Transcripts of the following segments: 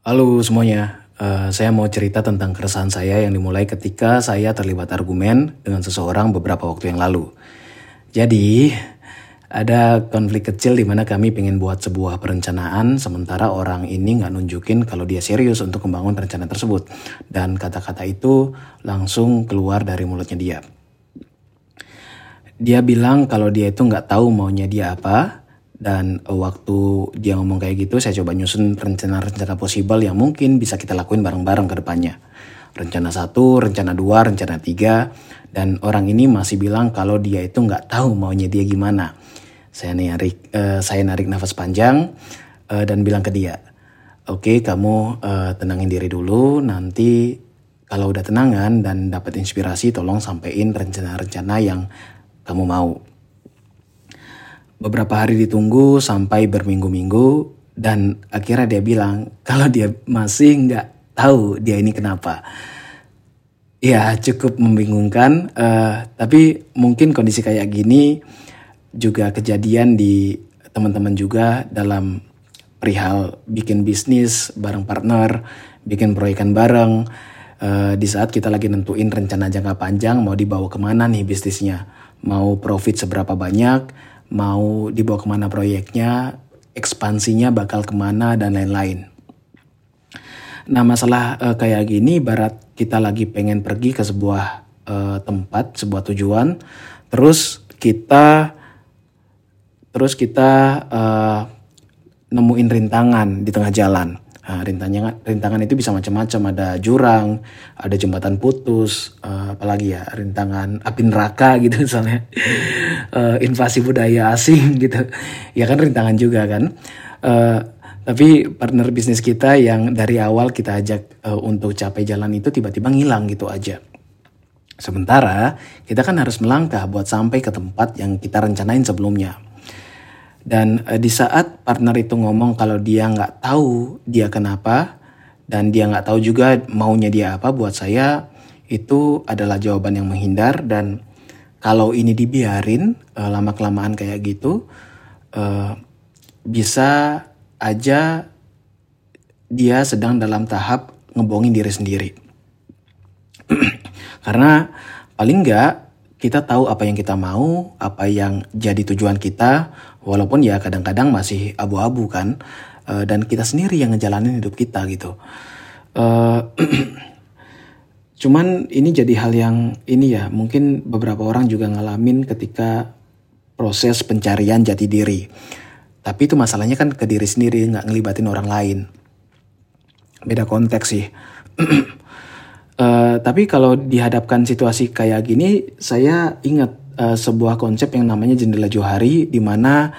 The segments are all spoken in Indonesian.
Halo semuanya, uh, saya mau cerita tentang keresahan saya yang dimulai ketika saya terlibat argumen dengan seseorang beberapa waktu yang lalu. Jadi, ada konflik kecil di mana kami pengen buat sebuah perencanaan sementara orang ini nggak nunjukin kalau dia serius untuk membangun rencana tersebut. Dan kata-kata itu langsung keluar dari mulutnya dia. Dia bilang kalau dia itu nggak tahu maunya dia apa, dan uh, waktu dia ngomong kayak gitu, saya coba nyusun rencana-rencana possible yang mungkin bisa kita lakuin bareng-bareng ke depannya. Rencana satu, rencana dua, rencana tiga. Dan orang ini masih bilang kalau dia itu nggak tahu maunya dia gimana. Saya narik, uh, saya narik nafas panjang uh, dan bilang ke dia, oke okay, kamu uh, tenangin diri dulu, nanti kalau udah tenangan dan dapat inspirasi tolong sampein rencana-rencana yang kamu mau. Beberapa hari ditunggu sampai berminggu-minggu dan akhirnya dia bilang kalau dia masih nggak tahu dia ini kenapa. Ya cukup membingungkan, uh, tapi mungkin kondisi kayak gini juga kejadian di teman-teman juga dalam perihal bikin bisnis bareng partner, bikin proyekan bareng. Uh, di saat kita lagi nentuin rencana jangka panjang mau dibawa ke mana nih bisnisnya, mau profit seberapa banyak, mau dibawa ke mana proyeknya, ekspansinya bakal ke mana dan lain-lain. Nah masalah uh, kayak gini, barat kita lagi pengen pergi ke sebuah uh, tempat, sebuah tujuan, terus kita terus kita uh, nemuin rintangan di tengah jalan. Nah, rintangan rintangan itu bisa macam-macam, ada jurang, ada jembatan putus, uh, apalagi ya rintangan api neraka gitu misalnya, uh, invasi budaya asing gitu, ya kan rintangan juga kan. Uh, tapi partner bisnis kita yang dari awal kita ajak uh, untuk capai jalan itu tiba-tiba ngilang gitu aja. Sementara kita kan harus melangkah buat sampai ke tempat yang kita rencanain sebelumnya. Dan uh, di saat partner itu ngomong kalau dia nggak tahu dia kenapa dan dia nggak tahu juga maunya dia apa, buat saya itu adalah jawaban yang menghindar dan kalau ini dibiarin uh, lama kelamaan kayak gitu uh, bisa aja dia sedang dalam tahap ngebohongin diri sendiri. Karena paling nggak kita tahu apa yang kita mau, apa yang jadi tujuan kita, walaupun ya kadang-kadang masih abu-abu kan, uh, dan kita sendiri yang ngejalanin hidup kita gitu. Uh, cuman ini jadi hal yang ini ya, mungkin beberapa orang juga ngalamin ketika proses pencarian jati diri. Tapi itu masalahnya kan ke diri sendiri, nggak ngelibatin orang lain. Beda konteks sih. Uh, tapi kalau dihadapkan situasi kayak gini, saya ingat uh, sebuah konsep yang namanya jendela johari, di mana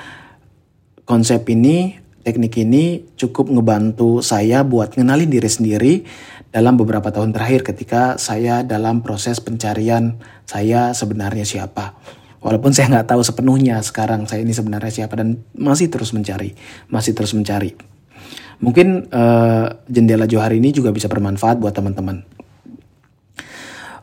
konsep ini, teknik ini cukup ngebantu saya buat ngenalin diri sendiri dalam beberapa tahun terakhir ketika saya dalam proses pencarian saya sebenarnya siapa. Walaupun saya nggak tahu sepenuhnya sekarang saya ini sebenarnya siapa dan masih terus mencari, masih terus mencari. Mungkin uh, jendela johari ini juga bisa bermanfaat buat teman-teman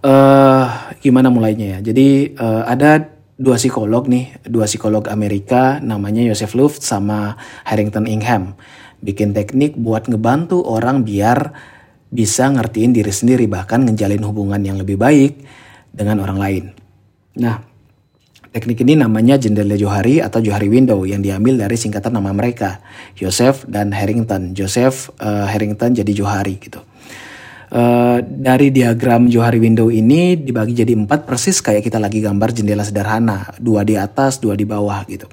uh, gimana mulainya ya? Jadi uh, ada dua psikolog nih, dua psikolog Amerika namanya Joseph Luft sama Harrington Ingham. Bikin teknik buat ngebantu orang biar bisa ngertiin diri sendiri bahkan ngejalin hubungan yang lebih baik dengan orang lain. Nah, teknik ini namanya jendela Johari atau Johari Window yang diambil dari singkatan nama mereka, Joseph dan Harrington. Joseph uh, Harrington jadi Johari gitu. Uh, dari diagram Johari window ini dibagi jadi empat persis kayak kita lagi gambar jendela sederhana, dua di atas, dua di bawah gitu.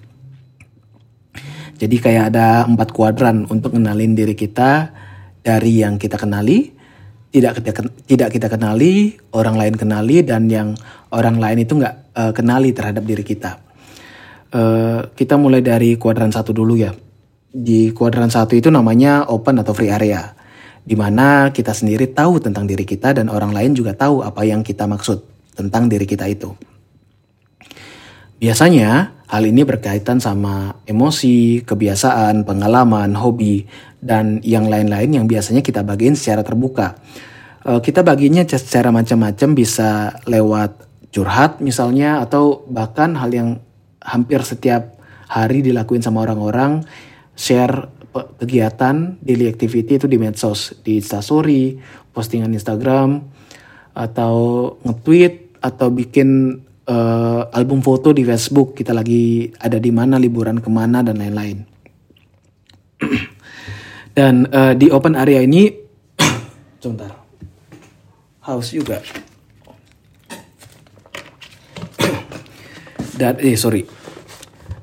Jadi kayak ada empat kuadran untuk kenalin diri kita dari yang kita kenali, tidak kita tidak kita kenali, orang lain kenali dan yang orang lain itu nggak uh, kenali terhadap diri kita. Uh, kita mulai dari kuadran satu dulu ya. Di kuadran satu itu namanya open atau free area di mana kita sendiri tahu tentang diri kita dan orang lain juga tahu apa yang kita maksud tentang diri kita itu. Biasanya hal ini berkaitan sama emosi, kebiasaan, pengalaman, hobi, dan yang lain-lain yang biasanya kita bagiin secara terbuka. Eh, kita baginya secara macam-macam bisa lewat curhat misalnya atau bahkan hal yang hampir setiap hari dilakuin sama orang-orang share kegiatan daily activity itu di medsos, di Instastory, postingan Instagram, atau nge-tweet atau bikin uh, album foto di Facebook kita lagi ada di mana liburan ke mana dan lain-lain. Dan uh, di open area ini sebentar haus juga. Dan eh sorry.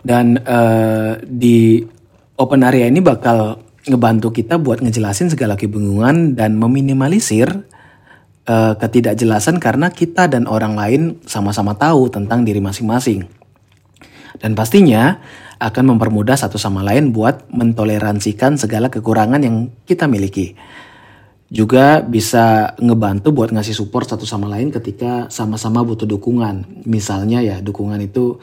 Dan uh, di open area ini bakal ngebantu kita buat ngejelasin segala kebingungan dan meminimalisir uh, ketidakjelasan karena kita dan orang lain sama-sama tahu tentang diri masing-masing. Dan pastinya akan mempermudah satu sama lain buat mentoleransikan segala kekurangan yang kita miliki. Juga bisa ngebantu buat ngasih support satu sama lain ketika sama-sama butuh dukungan. Misalnya ya dukungan itu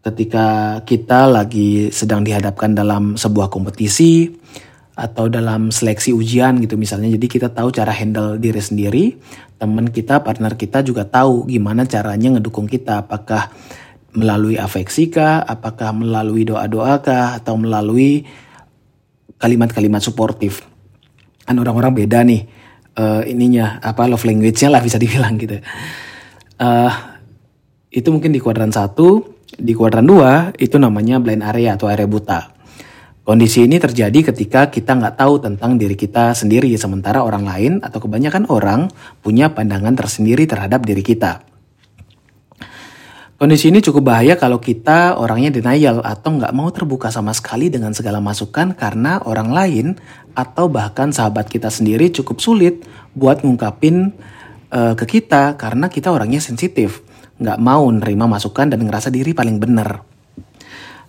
ketika kita lagi sedang dihadapkan dalam sebuah kompetisi, atau dalam seleksi ujian gitu misalnya. Jadi kita tahu cara handle diri sendiri, teman kita, partner kita juga tahu gimana caranya ngedukung kita. Apakah melalui afeksi kah, apakah melalui doa-doa kah, atau melalui kalimat-kalimat suportif. Kan orang-orang beda nih uh, ininya apa love language-nya lah bisa dibilang gitu. Uh, itu mungkin di kuadran satu, di kuadran dua itu namanya blind area atau area buta. Kondisi ini terjadi ketika kita nggak tahu tentang diri kita sendiri, sementara orang lain atau kebanyakan orang punya pandangan tersendiri terhadap diri kita. Kondisi ini cukup bahaya kalau kita orangnya denial atau nggak mau terbuka sama sekali dengan segala masukan karena orang lain atau bahkan sahabat kita sendiri cukup sulit buat ngungkapin uh, ke kita karena kita orangnya sensitif, nggak mau nerima masukan dan ngerasa diri paling benar.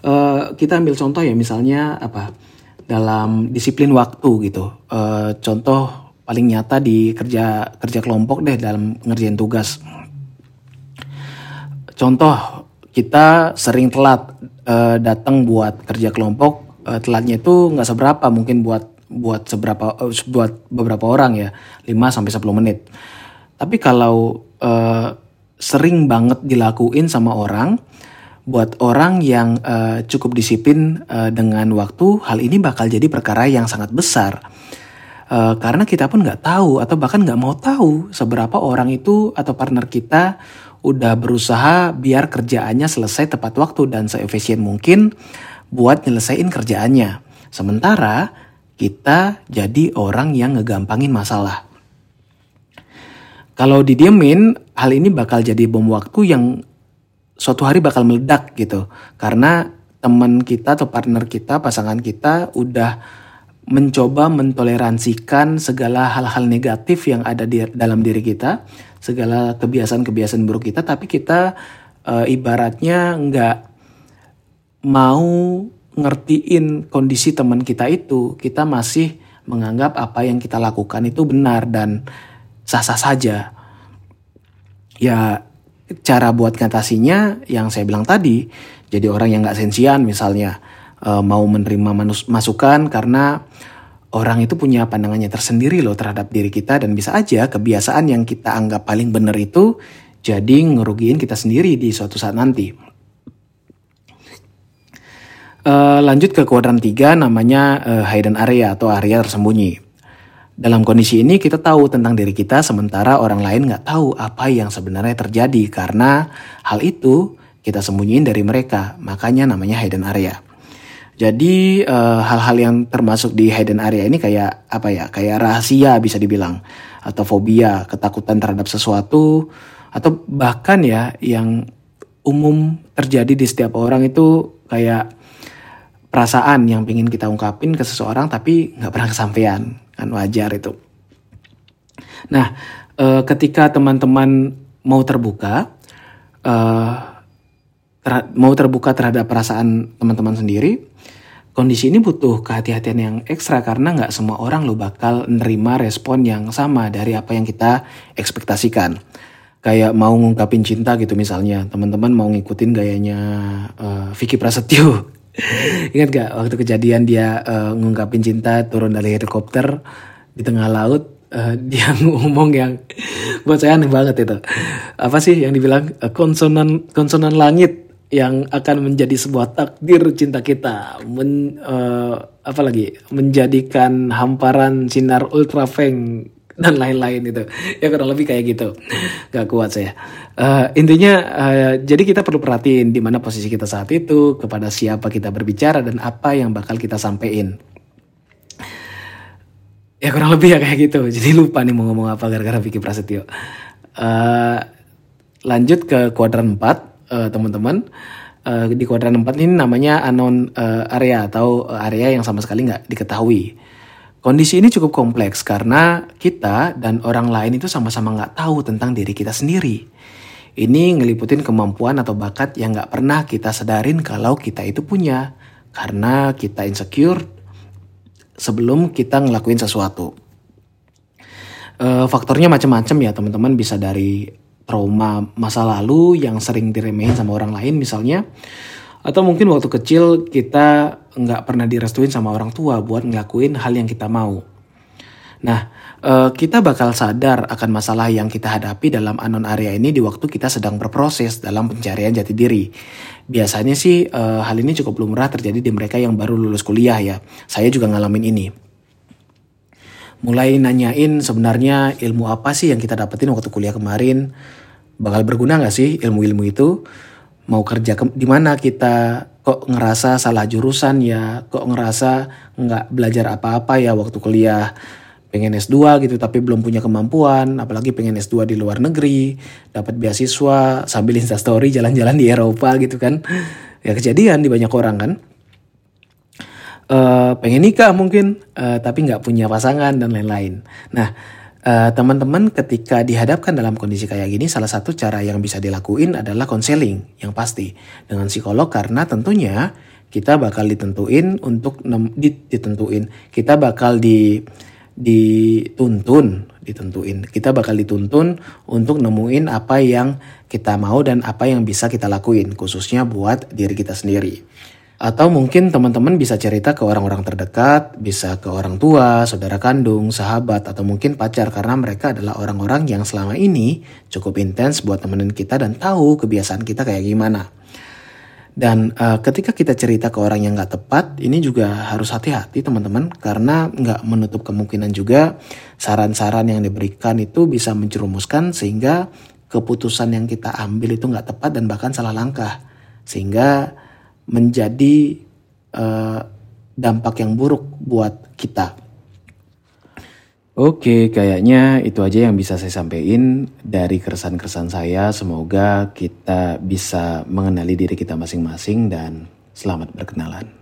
Uh, kita ambil contoh ya misalnya apa dalam disiplin waktu gitu. Uh, contoh paling nyata di kerja kerja kelompok deh dalam ngerjain tugas. Contoh kita sering telat uh, datang buat kerja kelompok, uh, telatnya itu nggak seberapa mungkin buat buat seberapa uh, buat beberapa orang ya 5 sampai 10 menit. Tapi kalau uh, sering banget dilakuin sama orang, buat orang yang uh, cukup disiplin uh, dengan waktu, hal ini bakal jadi perkara yang sangat besar. Uh, karena kita pun nggak tahu atau bahkan nggak mau tahu seberapa orang itu atau partner kita udah berusaha biar kerjaannya selesai tepat waktu dan seefisien mungkin buat nyelesain kerjaannya. Sementara kita jadi orang yang ngegampangin masalah. Kalau didiemin, hal ini bakal jadi bom waktu yang suatu hari bakal meledak gitu. Karena teman kita atau partner kita pasangan kita udah mencoba mentoleransikan segala hal-hal negatif yang ada di dalam diri kita segala kebiasaan-kebiasaan buruk kita tapi kita e, ibaratnya nggak mau ngertiin kondisi teman kita itu. Kita masih menganggap apa yang kita lakukan itu benar dan sah-sah saja ya cara buat ngatasinya yang saya bilang tadi jadi orang yang nggak sensian misalnya uh, mau menerima masukan karena orang itu punya pandangannya tersendiri loh terhadap diri kita dan bisa aja kebiasaan yang kita anggap paling benar itu jadi ngerugiin kita sendiri di suatu saat nanti. Uh, lanjut ke kuadran 3 namanya uh, hidden area atau area tersembunyi. Dalam kondisi ini kita tahu tentang diri kita sementara orang lain nggak tahu apa yang sebenarnya terjadi karena hal itu kita sembunyiin dari mereka. Makanya namanya hidden area. Jadi eh, hal-hal uh, yang termasuk di hidden area ini kayak apa ya? Kayak rahasia bisa dibilang atau fobia, ketakutan terhadap sesuatu atau bahkan ya yang umum terjadi di setiap orang itu kayak perasaan yang ingin kita ungkapin ke seseorang tapi nggak pernah kesampaian kan wajar itu. Nah, e, ketika teman-teman mau terbuka, e, ter mau terbuka terhadap perasaan teman-teman sendiri, kondisi ini butuh kehati-hatian yang ekstra karena nggak semua orang lo bakal nerima respon yang sama dari apa yang kita ekspektasikan. Kayak mau ngungkapin cinta gitu misalnya, teman-teman mau ngikutin gayanya uh, Vicky Prasetyo Ingat gak waktu kejadian dia uh, ngungkapin cinta turun dari helikopter di tengah laut uh, dia ngomong yang buat saya aneh banget itu. Apa sih yang dibilang? Uh, konsonan konsonan langit yang akan menjadi sebuah takdir cinta kita, Men, uh, apa lagi? Menjadikan hamparan sinar ultraveng dan lain-lain itu. Ya kurang lebih kayak gitu. Gak kuat saya. Uh, intinya uh, jadi kita perlu perhatiin di mana posisi kita saat itu kepada siapa kita berbicara dan apa yang bakal kita sampaikan ya kurang lebih ya kayak gitu. Jadi lupa nih mau ngomong apa gara-gara Vicky Prasetyo. Uh, lanjut ke kuadran 4 uh, teman-teman. Uh, di kuadran 4 ini namanya anon uh, area atau area yang sama sekali nggak diketahui Kondisi ini cukup kompleks karena kita dan orang lain itu sama-sama nggak tahu tentang diri kita sendiri. Ini ngeliputin kemampuan atau bakat yang nggak pernah kita sadarin kalau kita itu punya. Karena kita insecure sebelum kita ngelakuin sesuatu. E, faktornya macam-macam ya teman-teman bisa dari trauma masa lalu yang sering diremehin sama orang lain misalnya atau mungkin waktu kecil kita nggak pernah direstuin sama orang tua buat ngelakuin hal yang kita mau. Nah, uh, kita bakal sadar akan masalah yang kita hadapi dalam anon area ini di waktu kita sedang berproses dalam pencarian jati diri. Biasanya sih uh, hal ini cukup lumrah terjadi di mereka yang baru lulus kuliah ya. Saya juga ngalamin ini. Mulai nanyain sebenarnya ilmu apa sih yang kita dapetin waktu kuliah kemarin. Bakal berguna gak sih ilmu-ilmu itu? Mau kerja ke, di mana kita? Kok ngerasa salah jurusan ya, kok ngerasa nggak belajar apa-apa ya waktu kuliah? Pengen S2 gitu tapi belum punya kemampuan apalagi pengen S2 di luar negeri dapat beasiswa sambil instastory jalan-jalan di Eropa gitu kan. Ya kejadian di banyak orang kan. Uh, pengen nikah mungkin uh, tapi nggak punya pasangan dan lain-lain. Nah Uh, teman-teman ketika dihadapkan dalam kondisi kayak gini salah satu cara yang bisa dilakuin adalah konseling yang pasti dengan psikolog. Karena tentunya kita bakal ditentuin untuk ditentuin. Kita bakal di dituntun ditentuin. Kita bakal dituntun untuk nemuin apa yang kita mau dan apa yang bisa kita lakuin khususnya buat diri kita sendiri. Atau mungkin teman-teman bisa cerita ke orang-orang terdekat, bisa ke orang tua, saudara kandung, sahabat, atau mungkin pacar karena mereka adalah orang-orang yang selama ini cukup intens buat temenin kita dan tahu kebiasaan kita kayak gimana. Dan uh, ketika kita cerita ke orang yang gak tepat, ini juga harus hati-hati teman-teman karena nggak menutup kemungkinan juga saran-saran yang diberikan itu bisa menjerumuskan sehingga keputusan yang kita ambil itu nggak tepat dan bahkan salah langkah. Sehingga menjadi uh, dampak yang buruk buat kita. Oke, kayaknya itu aja yang bisa saya sampaikan dari keresahan-keresahan saya. Semoga kita bisa mengenali diri kita masing-masing dan selamat berkenalan.